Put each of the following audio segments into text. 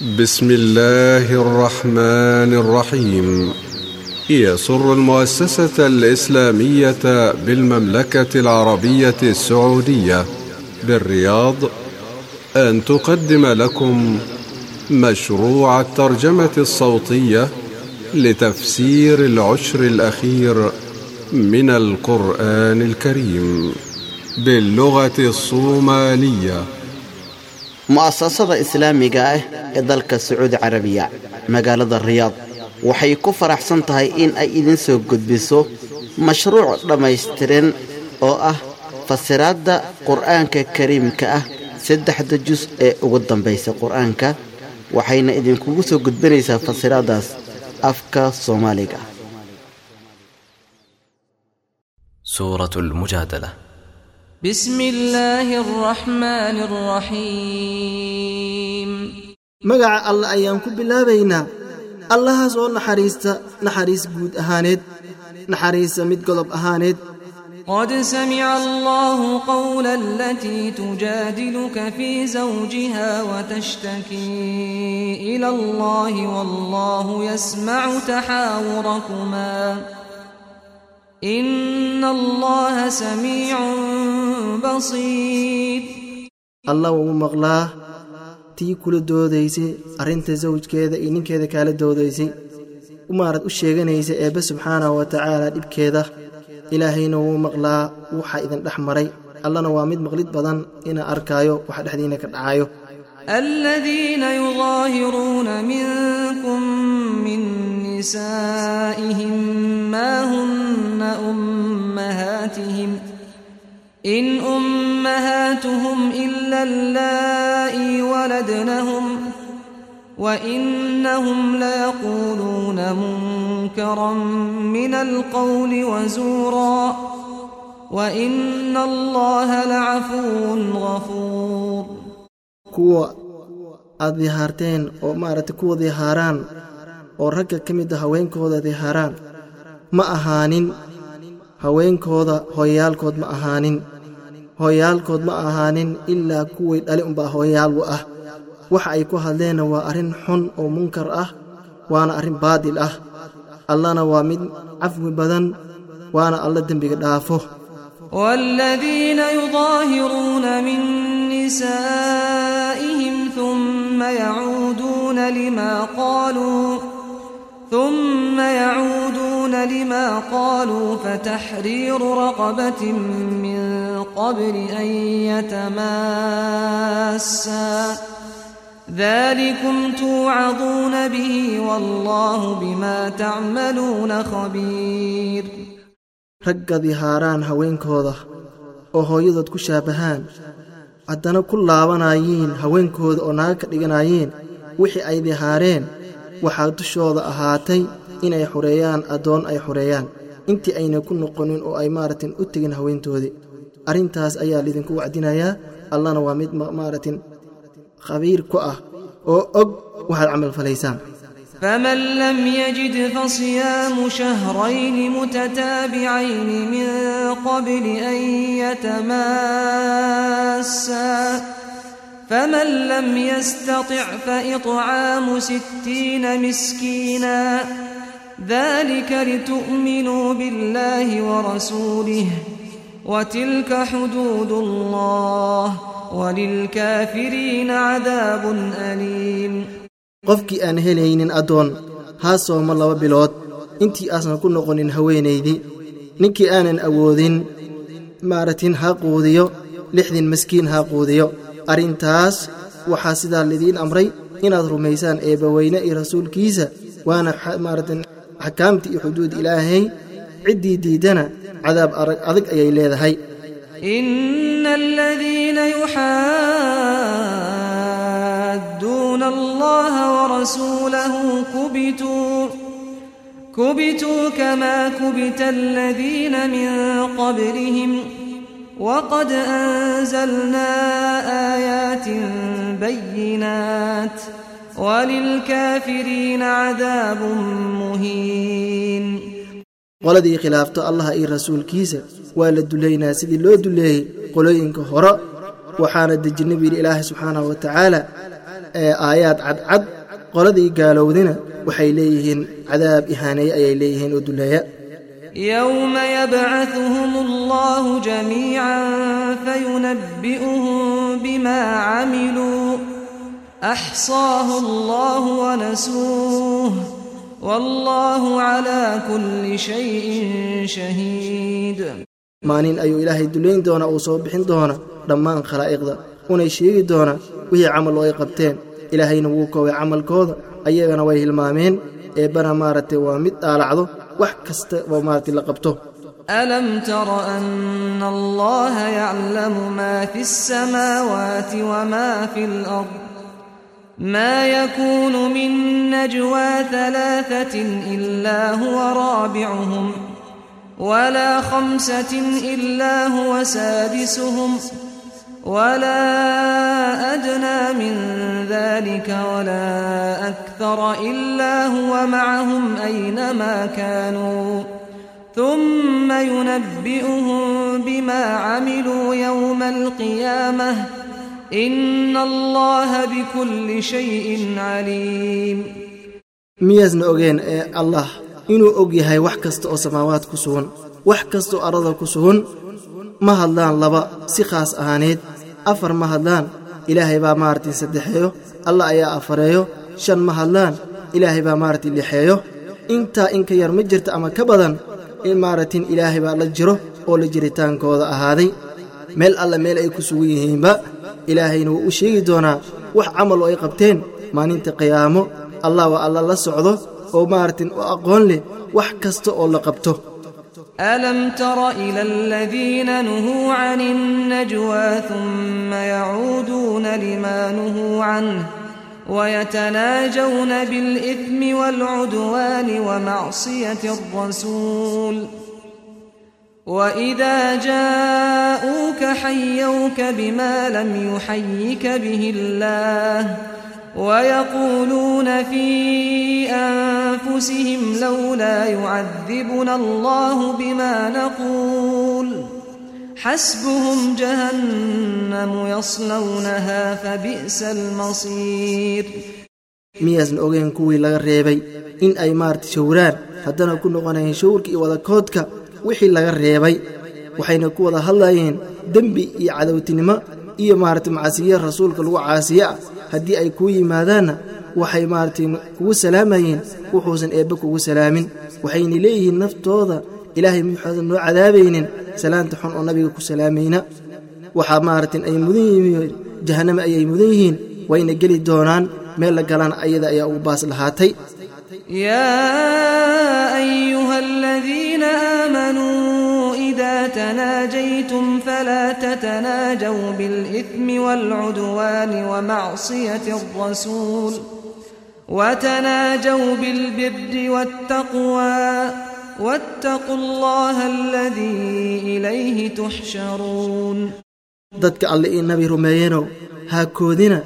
بسم الله الرحمن الرحيم يسر المؤسسة الإسلامية بالمملكة العربية السعودية بالرياض أن تقدم لكم مشروع الترجمة الصوتية لتفسير العشر الأخير من القرآن الكريم باللغة الصومالية mu'asasada islaamiga ah ee dalka sacuudi carabiya magaalada riyaad waxay ku faraxsan tahay in ay idin soo gudbiso mashruuc dhammaystiran oo ah fasiraadda qur'aanka kariimka ah saddexda jus ee ugu dambaysa qur'aanka waxayna idinkugu soo gudbinaysaa fasiraaddaas afka soomaaliga. بسم الله الرحمن الرحيم magaca allah ayaan ku bilaabaynaa. Allahaas oo naxariista naxariis guud ahaaneed naxariisa mid godob ahaaneed. قد سمع الله قول التي تجادلك في زوجها وتشتكي إلى الله والله يسمع تحاوركما إن الله سميع basiir allah waa u maqlaa tii kula doodaysay arrinta sawjkeeda iyo ninkeeda kaala doodaysay umaarad u sheeganaysa eebbe subxaanahu wa tacaala dhibkeeda. Ilaahayna wuu maqlaa waxaa idin dhex maray. Allana waa mid maqlid badan inaa arkaayo wax dhexdiina ka dhacaayo. Aladiina yudaahiruuna minkum min nisaa'ihim maa hunna ummahaatihim. إن أمهاتهم إلا اللائي ولدنهم وإنهم ليقولون منكرا من القول وزورا وإن الله لعفو غفور. كوة aad dihaarteen oo maaragtay kuwa dihaaraan oo ragga ka mid a haweenkooda dihaaraan ma ahaanin. Haweenkooda hoyayaalkood ma ahaanin hooyaalkood ma ahaanin ilaa kuway dhali unbaa hooyaalgu ah waxa ay ku hadleenna waa arrin xun oo munkar ah waana arrin baadil ah allana waa mid cafwi badan waana alla dembiga dhaafo والذين يظاهرون من نسائهم ثم يعودون لما قالوا ثم يعودون لما قالوا فتحرير رقبة من قبل أن يتماسا ذلكم توعظون به والله بما تعملون خبير ragga dihaaraan haweenkooda oo hooyadood ku shaabahaan haddana ku laabanayiin haweenkooda oo naga ka dhiganayiin wixii ay dihaareen waxaa dushooda ahaatay inay xureeyaan addoon ay xureeyaan intii ayna ku noqonin oo ay maaragtin u tegin haweentoodii arrintaas ayaa laydinku wacdinayaa allana waa mid maaragtin khabiir ku ah oo og waxaad camal falaysaan فمن لم يجد فصيام شهرين متتابعين من قبل أن يتماسا فمن لم يستطع فإطعام ستين مسكينا ذلك لتؤمنوا بالله ورسوله وتلك حدود الله وللكافرين عذاب أليم qofkii aan helaynin addoon haa sooma laba bilood intii aasan ku noqonin haweenaydii ninkii aanan awoodin maaragtin ha quudiyo lixdin maskiin ha quudiyo arrintaas waxaa sidaa lidiin amray inaad rumaysaan eebbaweyne iyo rasuulkiisa waana maaragtin axkaamtii iyo xuduud ilaahay ciddii diiddana cadaab adag ayay leedahay إن الذين يحادون الله ورسوله كبتوا كبتوا كما كبت الذين من قبلهم وقد أنزلنا آيات بينات وللكافرين عذاب مهين qoladii khilaafto allaha iyo rasuulkiisa waa la duleynaa sidii loo duleeyey qolooyinka hore. Waxaana dejinna buyidhi ilaahay subxaanahu wa tacaala ee aayaad cadcad qoladii gaalowdina waxay leeyihiin cadaab ihaaneeye ayay leeyihiin oo duleeya. Yowma yabcauhum allahu jamiican fayunabbi'uhum bima camiluu axsaahu allahu wanasuuh wallahu calaa kulli shayin shahiid maalin ayuu ilaahay dullayn doonaa uu soo bixin doona dhammaan khalaa'iqda. Unay sheegi doonaa wixii camal oo ay qabteen. Ilaahayna wuu koobay camalkooda ayagana way hilmaameen. Eebbana maaragtay waa mid dhaalacdo wax kasta oo maaragtay la qabto. Alam tara anna allaha yaclamu maa fi alsamaawaati wamaa fi alard maa yakuunu min نجوى ثلاثة إلا هو رابعهم ولا خمسة إلا هو سادسهم ولا أدنى من ذلك ولا أكثر إلا هو معهم أينما كانوا ثم ينبئهم بما عملوا يوم القيامة إن الله بكل شيء عليم miyaasna ogeen ee allah inuu og yahay wax kasta oo samaawaad ku sugan wax kastaoo arada ku sugan ma hadlaan laba si khaas ahaaneed afar ma hadlaan ilaahay baa maaragtay saddexeeyo allah ayaa afareeyo shan ma hadlaan ilaahay baa maaragtay lixeeyo intaa in ka yar ma jirta ama ka badan in maaragtin ilaahay baa la jiro oo la jiritaankooda ahaaday. Meel alla meel ay ku sugan yihiinba ilaahayna wuu u sheegi doonaa wax camal oo ay qabteen maalinta qiyaamo allah waa alla la socdo oo maartin u aqoon leh wax kasta oo la qabto ألم تر إلى الذين نهوا عن النجوى ثم يعودون لما نهوا عنه ويتناجون بالإثم والعدوان ومعصية الرسول وإذا جاءوك حيوك بما لم يحيك به الله ويقولون في أنفسهم لولا يعذبنا الله بما نقول حسبهم جهنم يصلونها فبئس المصير miyaasna ogeen kuwii laga reebay in ay maaragtay shawraan haddana ku noqonayeen shawrka iyo wadakoodka wixii laga reebay waxayna ku wada hadlayeen dembi iyo cadowtinimo iyo maaragtay macasiye rasuulka lagu caasiye ah haddii ay kuu yimaadaanna waxay maaragtay kugu salaamayeen wuxuusan eebbe kugu salaamin. Waxayna leeyihiin naftooda ilaahay muxuusan noo cadaabaynin salaanta xun oo nabiga ku salaamayna waxaa maaragtay ay mudan yihiin jahanname ayay mudan yihiin wayna geli doonaan meel la galaan ayada ayaa ugu baas lahaatay تناجيتم فلا تتناجوا بالإثم والعدوان ومعصية الرسول وتناجوا بالبر والتقوى واتقوا الله الذي إليه تحشرون dadka alle io nabi rumeeyenow haakoodina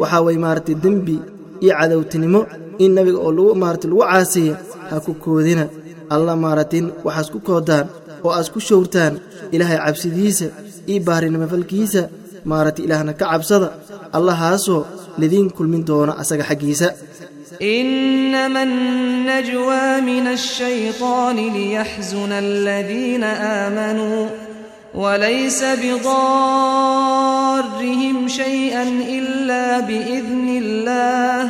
waxaa way maaragtay dembi iyo cadowtinimo in nabiga oo lagu maaragtay lagu caasiya ha ku koodina alla maaragtin waxaas ku koodaan oo aad ku shawrtaan ilaahay cabsidiisa io baarinimafalkiisa maarati ilaahna ka cabsada allahaasoo lidiin kulmin doona asaga xaggiisa. إنما النجوى min الشيطان ليحزن الذين aamanuu وليس بضارهم shayan ila biidni الله.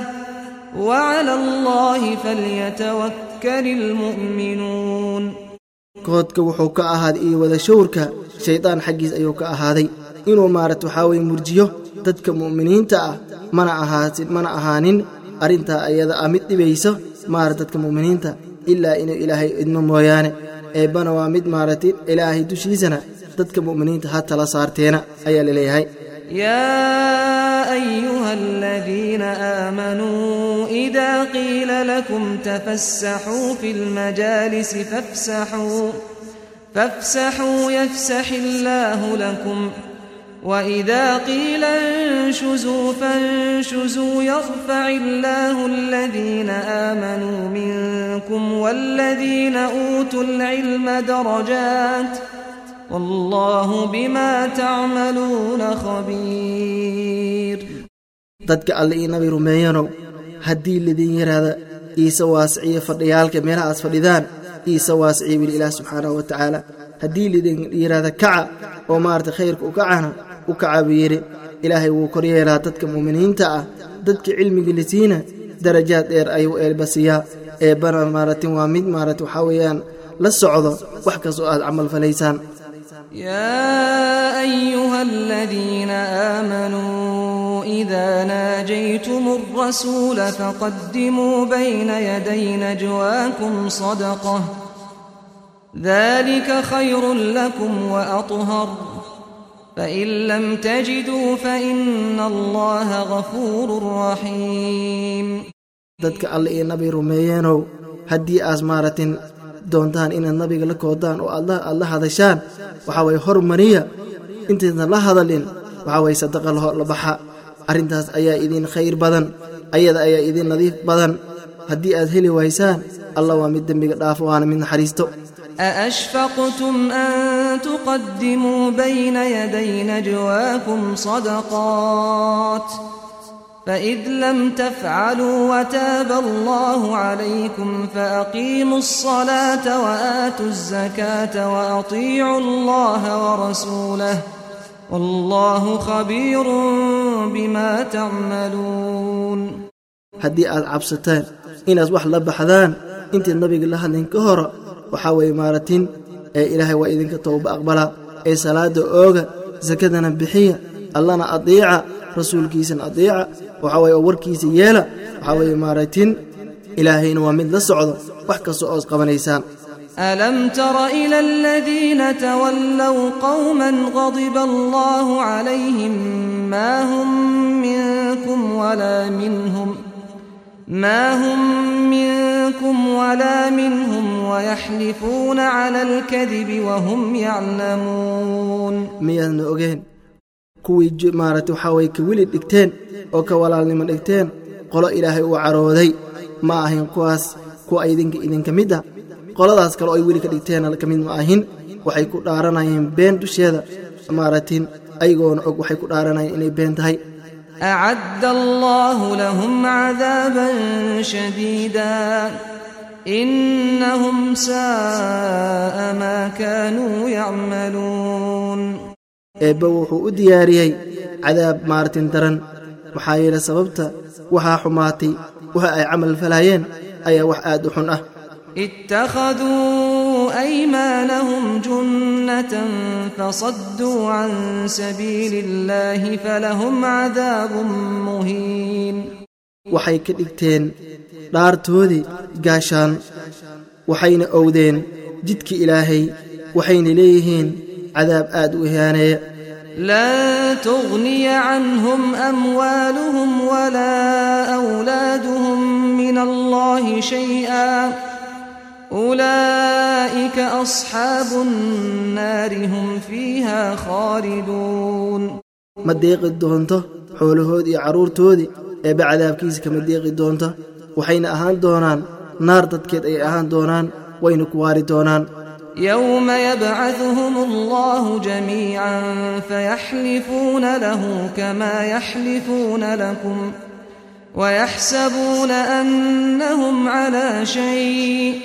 وعلى الله فليتوكل المؤمنون koodka wuxuu ka ahaaday iyo wada shawrka xaggiis ayuu ka ahaaday. Inuu maaragta waxaa weye murjiyo dadka mu'miniinta ah mana ahaatin mana ahaanin arrintaa ayada ah mid dhibayso maarata dadka mu'miniinta ilaa inuu ilaahay idmo mooyaane. Eebbana waa mid maaragtay ilaahay dushiisana dadka mu'miniinta ha tala saarteena ayaa la وإذا قيل لكم تفسحوا في المجالس فافسحوا فافسحوا يفسح الله لكم وإذا قيل انشزوا فانشزوا يرفع الله الذين آمنوا منكم والذين أوتوا العلم درجات والله بما تعملون خبير dadka alle io haddii lidin yidhaahda iise waasiciyo fadhiyaalka meelahaas fadhidaan iise waasiciyo wili ilaah subxaanahu wa tacaala haddii lidin yidhaahda kaca oo maarata khayrka u kacana u kaca buu yidhi ilaahay wuu koryeelaa dadka mu'miniinta ah dadka cilmiga lisiina darajaad dheer ayuu eelbasiyaa eebbana maaratin waa mid maarata waxaa weeyaan la socdo wax kastoo aad camal falaysaan يا أيها الذين آمنوا إذا ناجيتم الرسول فقدموا بين يدي نجواكم صدقة ذلك خير لكم وأطهر فإن لم تجدوا فإن الله غفور رحيم dadka alle iyo nabi rumeeyeenow haddii aas maaratin doontaan inaad nabiga la koodaan oo aad la hadashaan waxaa waye hormariya intaysan la hadalin waxaa waye sadaqa la baxa arrintaas ayaa idin khayr badan ayada ayaa idin nadiif badan haddii aad heli waysaan allah waa mid dembiga dhaafo waana mid naxariisto أأشفقتم أن تقدموا بين يدي نجواكم صدقات فإذ لم تفعلوا وتاب الله عليكم فأقيموا الصلاة وآتوا الزكاة وأطيعوا الله ورسوله wallahu khabiirun bima tacmaluun haddii aad cabsataan inaad wax la baxdaan intayd nabiga la hadlin ka hora waxaa way maaratin ee ilaahay waa idinka towba aqbalaa ee salaadda ooga sakadana bixiya allana adiica rasuulkiisana adiica waxaa weye oo warkiisa yeela waxaa waye maaratin ilaahayna waa mid la socdo wax kasta ood qabanaysaan. ألم تر إلى الذين تولوا قوما غضب الله عليهم ما هم منكم ولا منهم ما هم منكم ولا منهم ويحلفون على الكذب وهم يعلمون ميادنا أوجهن كوي مارت وحاوي كويل دكتين أو كولا لمن دكتين قل إلهي وعرودي ما أهين كواس كو أيدنك إذن كمدة idinka idinka mid ah qoladaas kale oo ay weli ka dhigteen ka mid ma ahin waxay ku dhaaranayeen been dusheeda maaratin ayagoona og waxay ku dhaaranayeen inay been tahay أعد الله لهم عذابا شديدا إنهم ساء ما كانوا يعملون eebbe wuxuu u diyaariyey cadaab maartin daran maxaa yeele sababta waxaa xumaatay waxa ay camal falaayeen ayaa wax aad u xun ah اتخذوا أيمانهم جنة فصدوا عن سبيل الله فلهم عذاب مهين waxay ka dhigteen dhaartoodii gaashaan waxayna owdeen jidka ilaahay waxayna leeyihiin cadaab aad u ihaaneeya لن تغني عنهم أموالهم ولا أولادهم من الله شيئا أولئك أصحاب النار هم فيها خالدون ma deeqi doonto xoolahoodii iyo carruurtoodii eebbe cadaabkiisa kama deeqi doonto waxayna ahaan doonaan naar dadkeed ayay ahaan doonaan wayna ku waari doonaan يوم يبعثهم الله جميعا فيحلفون له كما يحلفون لكم ويحسبون أنهم على شيء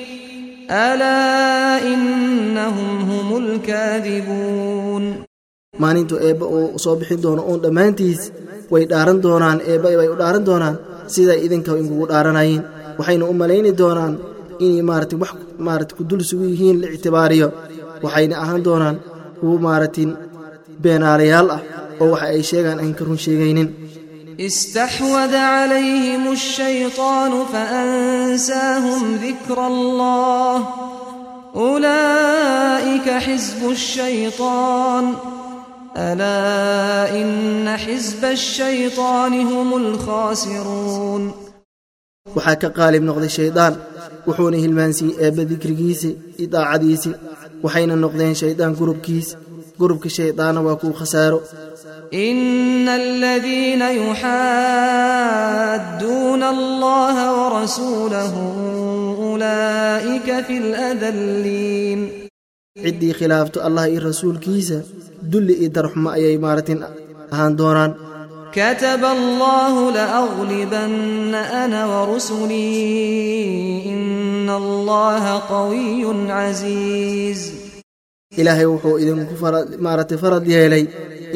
alaa innahum humul kaadibuun maalintuu eebba uu soo bixin doono uun dhammaantiis way dhaaran doonaan eebba way u dhaaran doonaan siday idinka inkugu dhaaranayeen waxayna u malayni doonaan inay maarati wax maarati ku dul sugu yihiin la ictibaariyo. Waxayna ahaan doonaan kuwo maaratin beenaalayaal ah oo waxa ay sheegaan aan ka run sheegaynin. استحوذ عليهم الشيطان فأنساهم ذكر الله. أولئك حزب الشيطان. ألا إن حزب الشيطان هم الخاسرون. waxaa ka qaalib noqday shaydaan wuxuuna hilmaansiyey eebba dikrigiisi iyo daacadiisi waxayna noqdeen shaydaan gurubkiisa gurubka shaydaana waa kuu khasaaro. إن الذين يحادون الله ورسوله أولئك في الأذلين ciddii khilaafto allah iyo rasuulkiisa dulli iyo darxumo ayay maaratin ahaan doonaan. كتب الله لأغلبن أنا ورسلي إن الله قوي عزيز ilaahay wuxuu idinku maarata farad yeelay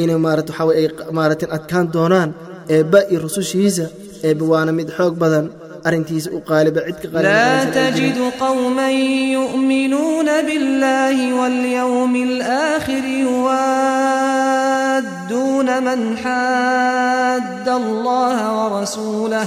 inay marat waxaa ay maaratin adkaan doonaan eebba iyo rusushiisa eebba waana mid xoog badan arrintiisa u qaaliba cidka qalaa tajidu qowman yu'minuuna biاllaahi walyowmi alaakhiri yuwaadduuna man xaadda allaha warasuulah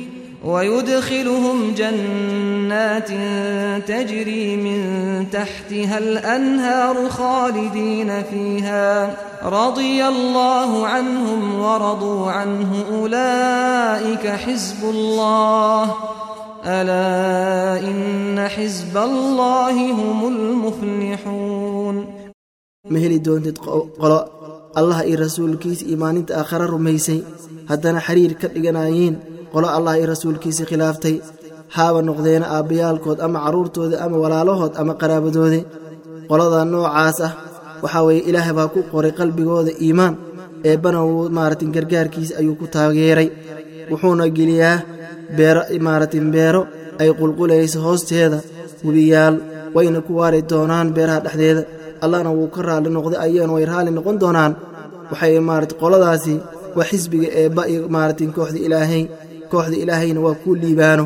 ويدخلهم جنات تجري من تحتها الأنهار خالدين فيها رضي الله عنهم ورضوا عنه أولئك حزب الله ألا إن حزب الله هم المفلحون مهلي دونتد قلاء الله إي رسولكيس إيمانين آخر رميسي هدنا حرير كدغنايين qolo allah iyo rasuulkiisa khilaaftay. Haaba noqdeena aabbayaalkood ama carruurtooda ama walaalahood ama qaraabadooda qolada noocaas ah waxaa weeye ilaahay baa ku qoray qalbigooda iimaan. Eebbana wuu maaratin gargaarkiisa ayuu ku taageeray. Wuxuuna geliyaa beero maaratin beero ay qulqulayso hoosteeda webiyaal wayna ku waari doonaan beeraha dhexdeeda. Allahna wuu ka raalli noqday ayagana way raalli noqon doonaan. Waxay maarata qoladaasi waa xisbiga eebba iyo maaratin kooxda ilaahay kooxda ilaahayna waa kuu liibaano